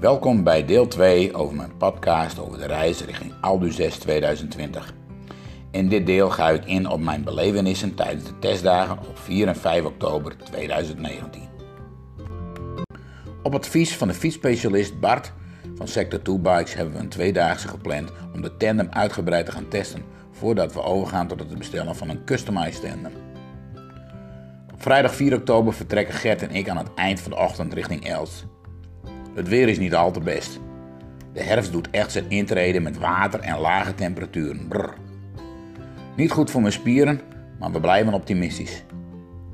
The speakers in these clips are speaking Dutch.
Welkom bij deel 2 over mijn podcast over de reis richting Aldu 6 2020. In dit deel ga ik in op mijn belevenissen tijdens de testdagen op 4 en 5 oktober 2019. Op advies van de fietsspecialist Bart van Sector 2 Bikes hebben we een tweedaagse gepland om de tandem uitgebreid te gaan testen voordat we overgaan tot het bestellen van een customized tandem. Op vrijdag 4 oktober vertrekken Gert en ik aan het eind van de ochtend richting Elst. Het weer is niet al te best. De herfst doet echt zijn intrede met water en lage temperaturen. Brrr. Niet goed voor mijn spieren, maar we blijven optimistisch.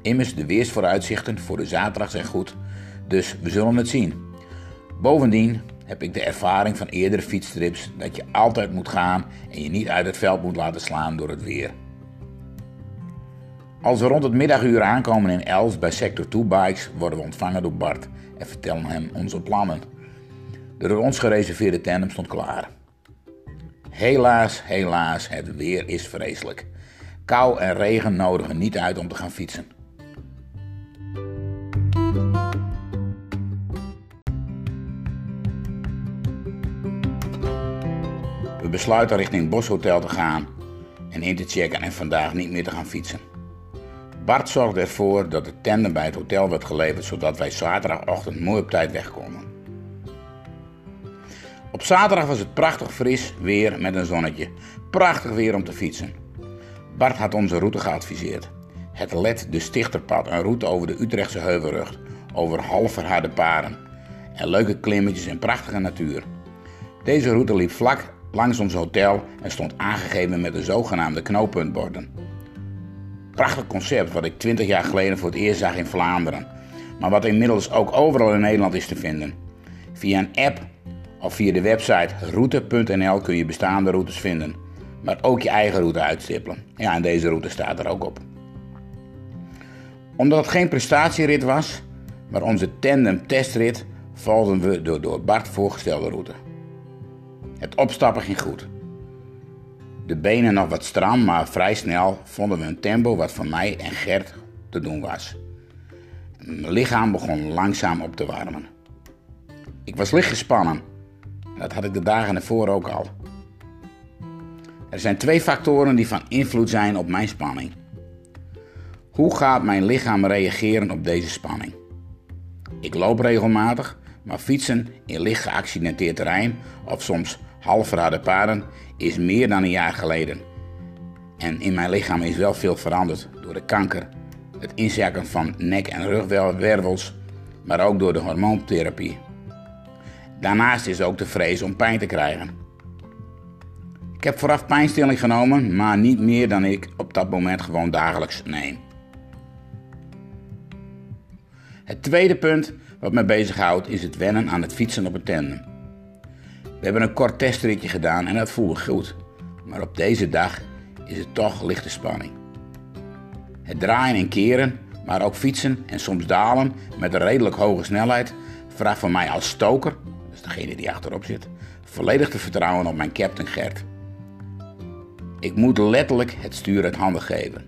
Immers, de weersvooruitzichten voor de zaterdag zijn goed, dus we zullen het zien. Bovendien heb ik de ervaring van eerdere fietstrips dat je altijd moet gaan en je niet uit het veld moet laten slaan door het weer. Als we rond het middaguur aankomen in Els bij Sector 2 Bikes worden we ontvangen door Bart en vertellen hem onze plannen. De door ons gereserveerde tandem stond klaar. Helaas, helaas, het weer is vreselijk. Kou en regen nodigen niet uit om te gaan fietsen. We besluiten richting Boshotel te gaan en in te checken en vandaag niet meer te gaan fietsen. Bart zorgde ervoor dat de tandem bij het hotel werd geleverd zodat wij zaterdagochtend mooi op tijd wegkomen. Op zaterdag was het prachtig fris weer met een zonnetje. Prachtig weer om te fietsen. Bart had onze route geadviseerd. Het Let de Stichterpad, een route over de Utrechtse Heuvelrug, over half verharde paden en leuke klimmetjes en prachtige natuur. Deze route liep vlak langs ons hotel en stond aangegeven met de zogenaamde knooppuntborden. Prachtig concept wat ik 20 jaar geleden voor het eerst zag in Vlaanderen, maar wat inmiddels ook overal in Nederland is te vinden. Via een app of via de website route.nl kun je bestaande routes vinden, maar ook je eigen route uitstippelen. Ja, en deze route staat er ook op. Omdat het geen prestatierit was, maar onze tandem testrit, volgden we de door Bart voorgestelde route. Het opstappen ging goed. De benen nog wat stram, maar vrij snel vonden we een tempo wat voor mij en Gert te doen was. Mijn lichaam begon langzaam op te warmen. Ik was licht gespannen. Dat had ik de dagen ervoor ook al. Er zijn twee factoren die van invloed zijn op mijn spanning. Hoe gaat mijn lichaam reageren op deze spanning? Ik loop regelmatig, maar fietsen in licht geaccidenteerd terrein of soms half verharde is meer dan een jaar geleden. En in mijn lichaam is wel veel veranderd door de kanker, het inzakken van nek- en rugwervels, maar ook door de hormoontherapie. Daarnaast is ook de vrees om pijn te krijgen. Ik heb vooraf pijnstilling genomen, maar niet meer dan ik op dat moment gewoon dagelijks neem. Het tweede punt wat me bezighoudt is het wennen aan het fietsen op een tandem. We hebben een kort testritje gedaan en dat voelde goed, maar op deze dag is het toch lichte spanning. Het draaien en keren, maar ook fietsen en soms dalen met een redelijk hoge snelheid vraagt van mij als stoker, dus degene die achterop zit, volledig te vertrouwen op mijn captain Gert. Ik moet letterlijk het stuur uit handen geven.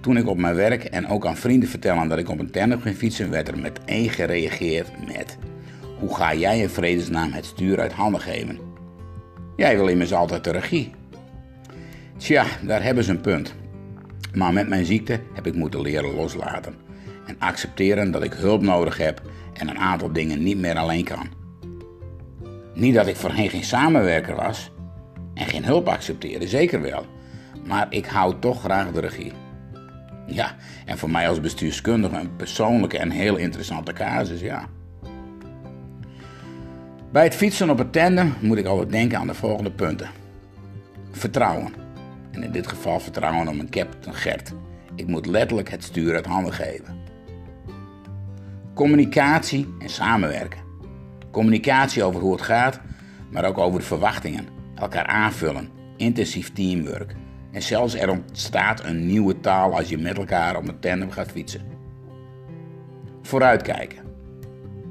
Toen ik op mijn werk en ook aan vrienden vertelde dat ik op een tandem ging fietsen, werd er meteen gereageerd met: Hoe ga jij in vredesnaam het stuur uit handen geven? Jij wil immers altijd de regie. Tja, daar hebben ze een punt. Maar met mijn ziekte heb ik moeten leren loslaten en accepteren dat ik hulp nodig heb en een aantal dingen niet meer alleen kan. Niet dat ik voorheen geen samenwerker was en geen hulp accepteerde, zeker wel, maar ik hou toch graag de regie. Ja, en voor mij als bestuurskundige een persoonlijke en heel interessante casus, ja. Bij het fietsen op het tandem moet ik altijd denken aan de volgende punten. Vertrouwen. En in dit geval vertrouwen op mijn captain Gert. Ik moet letterlijk het stuur uit handen geven. Communicatie en samenwerken. Communicatie over hoe het gaat, maar ook over de verwachtingen. Elkaar aanvullen. Intensief teamwork. En zelfs er ontstaat een nieuwe taal als je met elkaar op een tandem gaat fietsen. Vooruitkijken.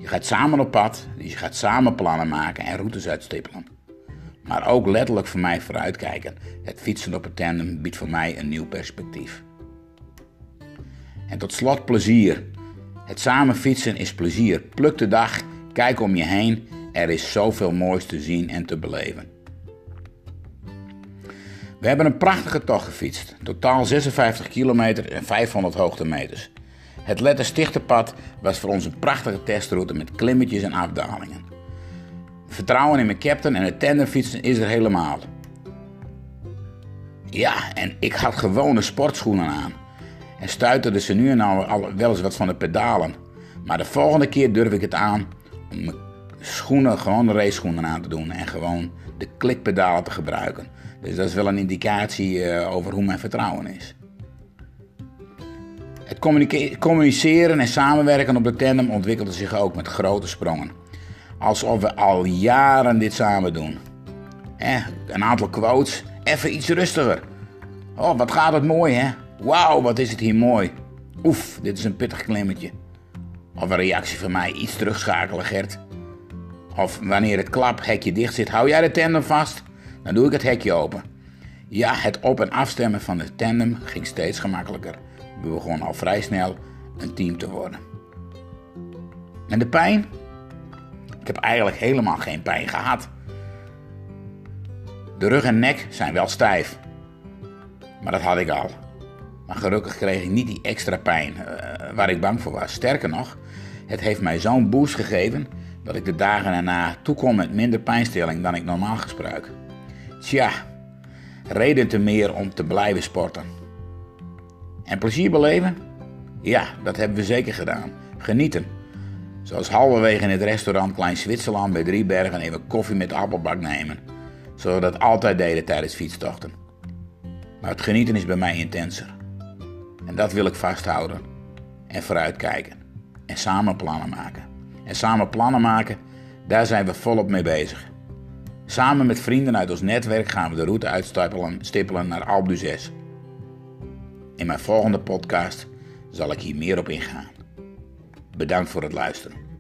Je gaat samen op pad, dus je gaat samen plannen maken en routes uitstippelen. Maar ook letterlijk voor mij vooruitkijken. Het fietsen op een tandem biedt voor mij een nieuw perspectief. En tot slot plezier. Het samen fietsen is plezier. Pluk de dag Kijk om je heen, er is zoveel moois te zien en te beleven. We hebben een prachtige tocht gefietst. Totaal 56 kilometer en 500 hoogtemeters. Het Letterstichtenpad was voor ons een prachtige testroute met klimmetjes en afdalingen. Vertrouwen in mijn captain en het tandemfietsen is er helemaal. Ja, en ik had gewone sportschoenen aan. En stuiterde ze nu en dan al wel eens wat van de pedalen. Maar de volgende keer durf ik het aan om mijn schoenen, gewoon de aan te doen. En gewoon de klikpedalen te gebruiken. Dus dat is wel een indicatie uh, over hoe mijn vertrouwen is. Het communiceren en samenwerken op de tandem ontwikkelde zich ook met grote sprongen. Alsof we al jaren dit samen doen. Eh, een aantal quotes, even iets rustiger. Oh, wat gaat het mooi, hè? Wauw, wat is het hier mooi. Oef, dit is een pittig klimmetje. Of een reactie van mij, iets terugschakelen, Gert. Of wanneer het klaphekje dicht zit, hou jij de tandem vast? Dan doe ik het hekje open. Ja, het op- en afstemmen van de tandem ging steeds gemakkelijker. We begonnen al vrij snel een team te worden. En de pijn? Ik heb eigenlijk helemaal geen pijn gehad. De rug en nek zijn wel stijf. Maar dat had ik al. Maar gelukkig kreeg ik niet die extra pijn uh, waar ik bang voor was. Sterker nog, het heeft mij zo'n boost gegeven dat ik de dagen daarna toekom met minder pijnstilling dan ik normaal gebruik. Tja, reden te meer om te blijven sporten. En plezier beleven? Ja, dat hebben we zeker gedaan. Genieten. Zoals halverwege in het restaurant Klein Zwitserland bij Driebergen even koffie met appelbak nemen. Zoals we dat altijd deden tijdens fietstochten. Maar het genieten is bij mij intenser. En dat wil ik vasthouden. En vooruitkijken. En samen plannen maken. En samen plannen maken, daar zijn we volop mee bezig. Samen met vrienden uit ons netwerk gaan we de route uitstippelen naar Alpe d'Huez. In mijn volgende podcast zal ik hier meer op ingaan. Bedankt voor het luisteren.